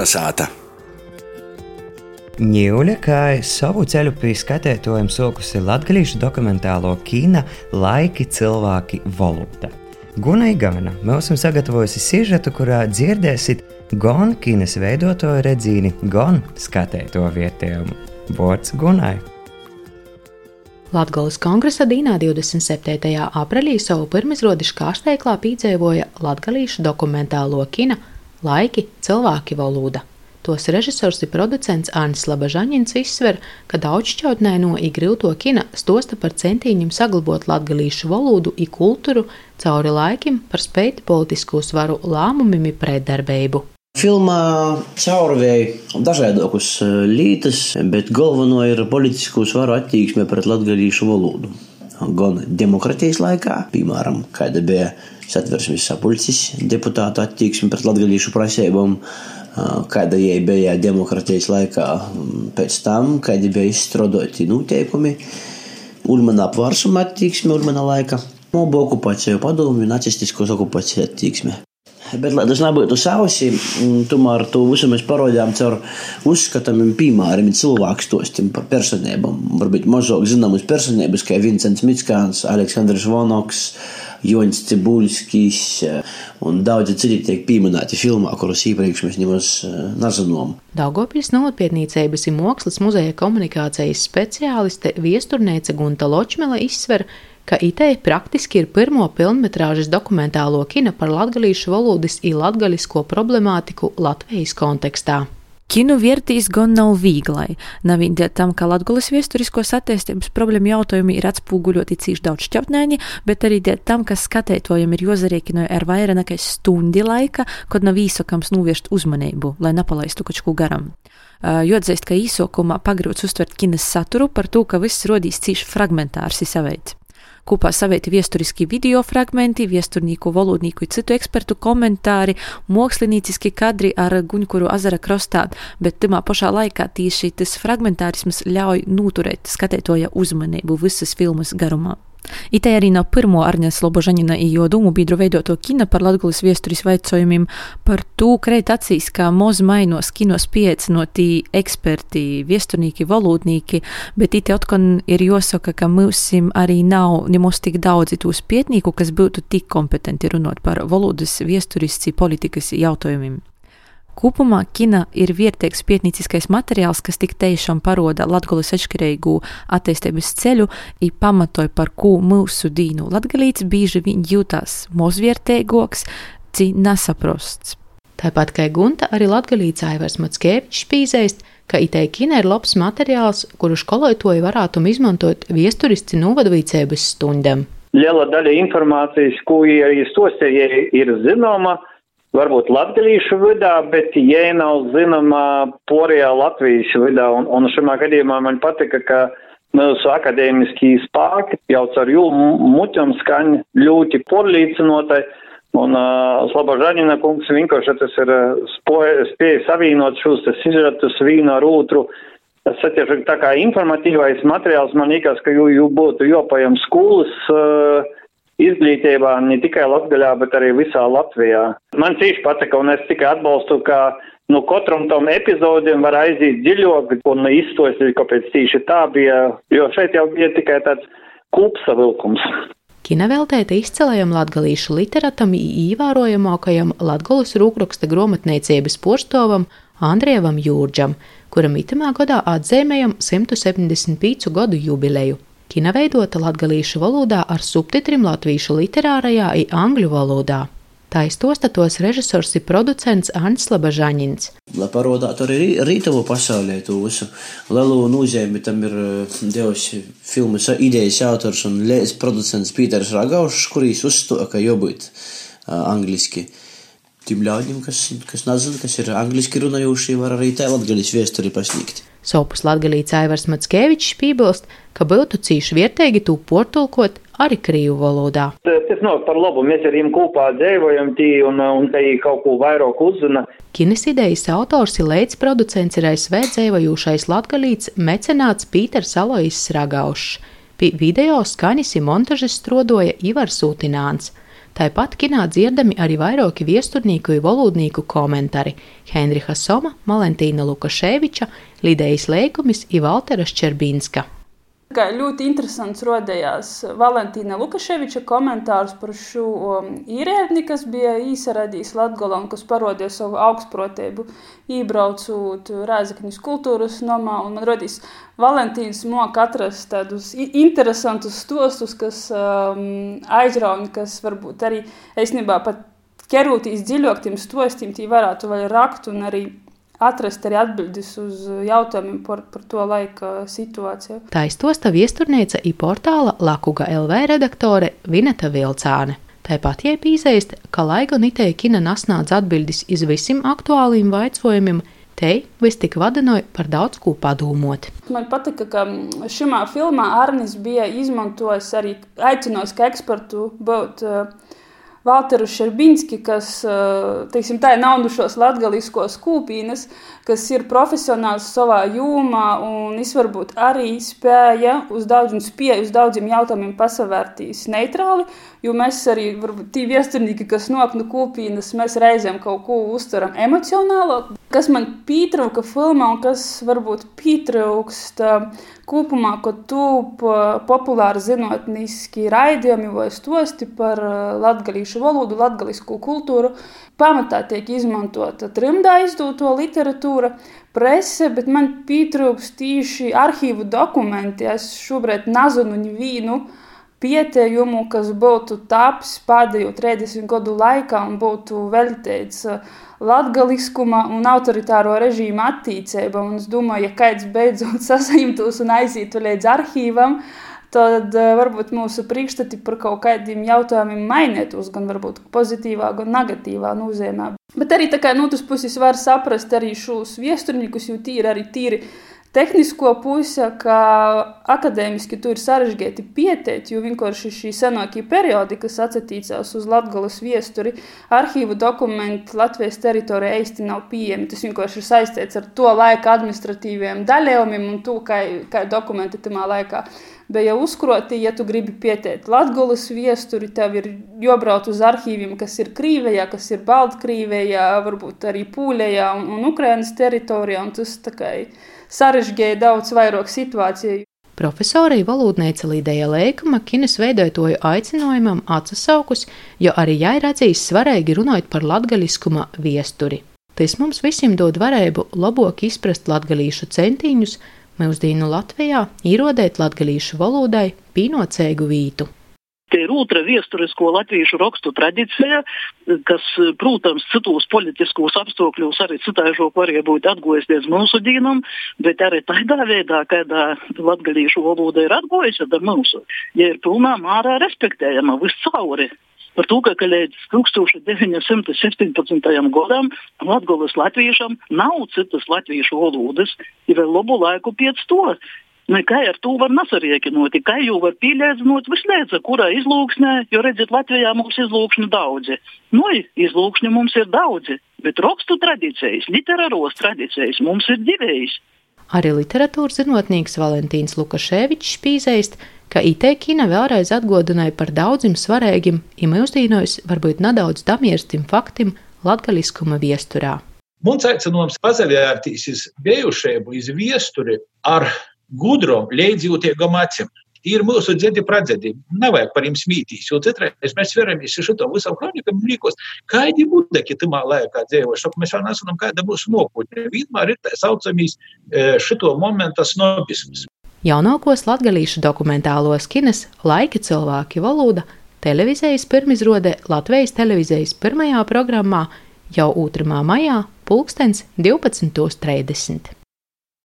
Kalnasāta. Ņūļa, kā savu ceļu pie skatētojuma sokusi latgalīšu dokumentālo kina Laiki cilvēki valoda. Gunai Gana mums ir sagatavojusi sižetu, kurā dzirdēsiet gan kinas veidoto redzīni, gan skatēto vietējumu. Vārds Gunai! Latvijas kongresa dīnā 27. aprīlī savu pirmizrādes kārsteiklā piedzīvoja latgalīšu dokumentālo kina Laiki cilvēki valoda. Tos režisors ir producents Annis Labažaņins izsver, ka daudzšķautnē no igrilto kina stosta par centīņiem saglabot latgalīšu valodu i kultūru cauri laikim par spēti politisku svaru lēmumiem i pretdarbību. Filmā caurvēja dažādākus e, lītas, bet galveno ir politisku svaru attieksme pret latgalīšu valodu. Gan demokratijas laikā, piemēram, kāda bija satversmes sapulces deputāta attieksme pret latgalīšu prasībām, kāda jai bija demokratijas laikā pēc tam, kādi bija izstrādāti noteikumi, Ulmana apvārsuma attieksme, Ulmana laika, mobu okupāciju padomju, nacistiskos okupācijas attieksme. Bet, lai tas nebūtu sausi, tomēr to visu mēs parodījām caur uzskatāmiem piemēriem, cilvēku stostiem par personībām. Varbūt mazāk zināmas personības, kā Vincents Mitskāns, Aleksandrs Vonoks, Joņs Cibulskis un daudzi citi tiek pieminēti filmā, kurus iepriekš mēs nemaz nezinām. Daugopils nopietnīcības ir mākslas muzeja komunikācijas speciāliste viesturnēce Gunta Ločmele izsver, ka ideja praktiski ir pirmo pilnmetrāžas dokumentālo kina par latgalīšu valodas un latgalisko problemātiku Latvijas kontekstā. Kinu vērtīs gan nav vīglai. Nav viņa tam, ka latgulis viesturiskos attīstības problēmu jautājumi ir atspūguļoti cīši daudz šķautnēni, bet arī dēļ tam, ka skatētojam ir jozarēkinoja ar vairāk nekā stundi laika, kad nav īsokams novērst uzmanību, lai nepalaistu kaut ko garam. Jo atzīst, ka īsokumā pagrūts uztvert kinas saturu par to, ka viss rodīs cīši fragmentārs i saveids. Kopā savēti viesturiski video fragmenti, viesturnīku, valodnīku un citu ekspertu komentāri, mākslinieciski kadri ar Guņkuru azara krostā, bet timā pašā laikā tieši tas fragmentārisms ļauj noturēt skatētoja uzmanību visas filmas garumā. Itē arī nav pirmo Arņas Lobožaņina jo dūmu biedru veidoto kina par latgulis viesturis vaicojumiem par tū kreit acīs, kā moz mainos kinos piecinotī eksperti, viesturnīki, valūtnīki, bet itē otkon ir josaka, ka mūsim arī nav nemaz tik daudzi tūs pietnīku, kas būtu tik kompetenti runot par valodas viesturis, politikas jautājumiem. Kopumā kina ir vietēks pietnīciskais materiāls, kas tik tiešām paroda latgulas atšķirīgu attīstības ceļu, i pamatoja, par ko mūsu dīnu latgalīts bieži vien jūtās mozviertēgoks, ci nesaprosts. Tāpat kā Gunta, arī latgalīts Aivars Matskevičs pīzēst, ka itei kina ir labs materiāls, kuru skolotoji varētu izmantot viesturisti novadvīcības stundam. Liela daļa informācijas, ko arī stosēji ir zināma, varbūt latgalīšu vidā, bet jē nav zināma porijā Latvijas vidā. Un, un šajā gadījumā man patika, ka mūsu akadēmiskie spēki jau ar jūlu muķam skaņ ļoti porlīcinotai. Un uh, Slabožaņina kungs vienkārši tas ir spēja savienot šos sižetus vienu ar otru. Es satiešu tā kā informatīvais materiāls, man liekas, ka jū, jū būtu jopajam skolas uh, izglītībā ne tikai Latgaļā, bet arī visā Latvijā. Man cīši patika, un es tikai atbalstu, ka nu, katram tam epizodam var aiziet dziļāk un izstāstīt, kāpēc tieši tā bija, jo šeit jau bija tikai tāds kūpsavilkums. Kina veltēta izcelējam latgalīšu literatam īvērojamākajam latgolas rūkraksta gromatniecības porstovam Andrievam Jūrģam, kuram itamā gadā atzīmējam 175 gadu jubileju. Kina veidota latgalīšu valodā ar subtitriem latviešu literārajā un angļu valodā. Tā iztostatos režisors ir producents Ants Labažaņins. Lai parodātu arī rītavu pasaulē to visu lielu nozīmi, tam ir eh, devusi filmas idejas autors un lēs producents Pīters Ragaušs, kurīs uzstoja, ka jābūt uh, angliski. Tiem ļaudīm, kas, kas nezina, kas ir angliski runājošie, var arī tā latgaļas viesturi pasniegt. Sopus latgalīts Aivars Matskevičs piebilst, ka būtu cīši vietēgi tū portulkot arī krīvu valodā. Tas nav par labu, mēs ar viņiem kopā dzīvojam tī un, un te kaut ko vairāk uzzina. Kines idejas autors ir leids producents ir ASV dzīvojušais latgalīts mecenāts Pīters Alois Ragaušs. Pie video skaņas ir montažas strodoja Ivars Sūtināns. Tāpat kinā dzirdami arī vairāki viesturnieku un valodnieku komentāri - Henriha Soma, Valentīna Lukaševiča, Lidejas Leikumis un Valtera Ščerbīnska. Kā ļoti interesants rodējās Valentīna Lukaševiča komentārs par šo um, īrēdni, kas bija īsaradījis Latgolā un kas parodīja savu augstprotību, iebraucot Rēzakņas kultūras nomā. Un man rodīs Valentīns mok atrast tādus interesantus stostus, kas um, aizrauņi, kas varbūt arī, eisnībā, pat ķerūtīs dziļāk tiem stostiem, tī varētu vēl rakt un arī atrast arī atbildes uz jautājumiem par, par to laika situāciju. Tā iztosta viesturniece i portāla Lakuga LV redaktore Vineta Vilcāne. Tāpat pīzēst, ka laiga nitēja kina nasnāca atbildes iz visiem aktuāliem vaicojumiem, te vis tik vadinoja par daudz ko padomot. Man patika, ka šajā filmā Arnis bija izmantojis arī aicinājis kā ekspertu būt uh, Valteru Šerbinski, kas, teiksim, tā ir naudušos latgaliskos kūpīnes, kas ir profesionāls savā jūmā un es varbūt arī spēja uz daudziem, spēja uz daudziem jautājumiem pasavērtīs neitrāli, jo mēs arī, varbūt, tī viesturnieki, kas nāk no kūpīnes, mēs reizēm kaut ko uztveram emocionālo. Kas man pietrauka filmā un kas varbūt pietraukst kopumā, ka tūp populāri zinotniski raidījumi vai stosti par latgalīšu valodu, latgalisku kultūru, pamatā tiek izmantota trimdā izdūto literatūra, prese, bet man pietrūkst tieši arhīvu dokumenti. Es šobrīd nezinu nevienu pietējumu, kas būtu taps pēdējo 30 gadu laikā un būtu veltīts latgaliskuma un autoritāro režīmu attīcībām. Es domāju, ja kāds beidzot sasaimtos un aizītu līdz arhīvam, tad uh, varbūt mūsu priekšstati par kaut kādiem jautājumiem mainītos, gan varbūt pozitīvā, gan negatīvā nozīmē. Bet arī tā kā no otras puses var saprast arī šos viesturniekus, jo tie ir arī tīri tehnisko pusi, ka akadēmiski tur ir sarežģīti pieteikt, jo vienkārši šī senākie periodi, kas atsatīcās uz Latgolas viesturi, arhīvu dokumenti Latvijas teritorijā īsti nav pieejami. Tas vienkārši ir saistīts ar to laika administratīviem daļējumiem un to, kā, kā dokumenti tamā laikā bija uzkroti, ja tu gribi pieteikt Latgolas viesturi, tev ir jābrauc uz arhīviem, kas ir Krīvijā, kas ir Baltkrievijā, varbūt arī Pūļajā un, un Ukrainas teritorijā, un tas sarežģīja daudz vairāk situāciju. Profesorija valodniece Līdēja Lēkama kinas veidotoju aicinājumam atsaukus, jo arī jai redzīs svarīgi runājot par latgaliskuma viesturi. Tas mums visiem dod varēbu labāk izprast latgalīšu centīņus, Mūsdienu Latvijā īrodēt latgalīšu valodai pīnocēgu vītu. Te ir otra vēsturisko latviešu rakstu tradīcija, kas, protams, citos politiskos apstākļos arī citāžo varēja būt atgojusies mūsu dīnam, bet arī tādā veidā, kādā latgalīšu valoda ir atgojusi ar mūsu, ja ir pilnā mārā respektējama viscauri par to, ka līdz 1917. gadam Latvijas latviešam nav citas latviešu valodas, ir vēl labu laiku pēc to. Kā ar to var nesariekinot, kā jau var pieliecinot vislēdza, kurā izlūksnē, jo redziet, Latvijā mums izlūkšņu daudzi. Nu, izlūkšņu mums ir daudzi, bet rakstu tradīcijas, literāros tradīcijas mums ir divējs. Arī literatūras zinātnīgs Valentīns Lukaševičs pīzēst, ka IT kina vēlreiz atgādināja par daudziem svarīgiem, mūsdienos varbūt nedaudz damierstim faktim latgaliskuma viesturā. Mums aicinājums pazaļērtīs iz bijušību, iz viesturi ar gudrom, leidzjūtīgam acīm. Tie ir mūsu dziedi pradzedi. Nevajag par viņiem smītīs, jo citreiz mēs veramies uz šo visu kroniku un liekas, kādi budeki tamā laikā dzīvojuši. Mēs vēl nezinām, kāda mūsu noputne. Vienmēr ir tā saucamīs e, šito momenta snobisms. Jaunākos latgalīšu dokumentālos kines laika cilvēki valoda televīzijas pirmizrode Latvijas televīzijas pirmajā programmā jau 2. maijā pulkstens 12.30.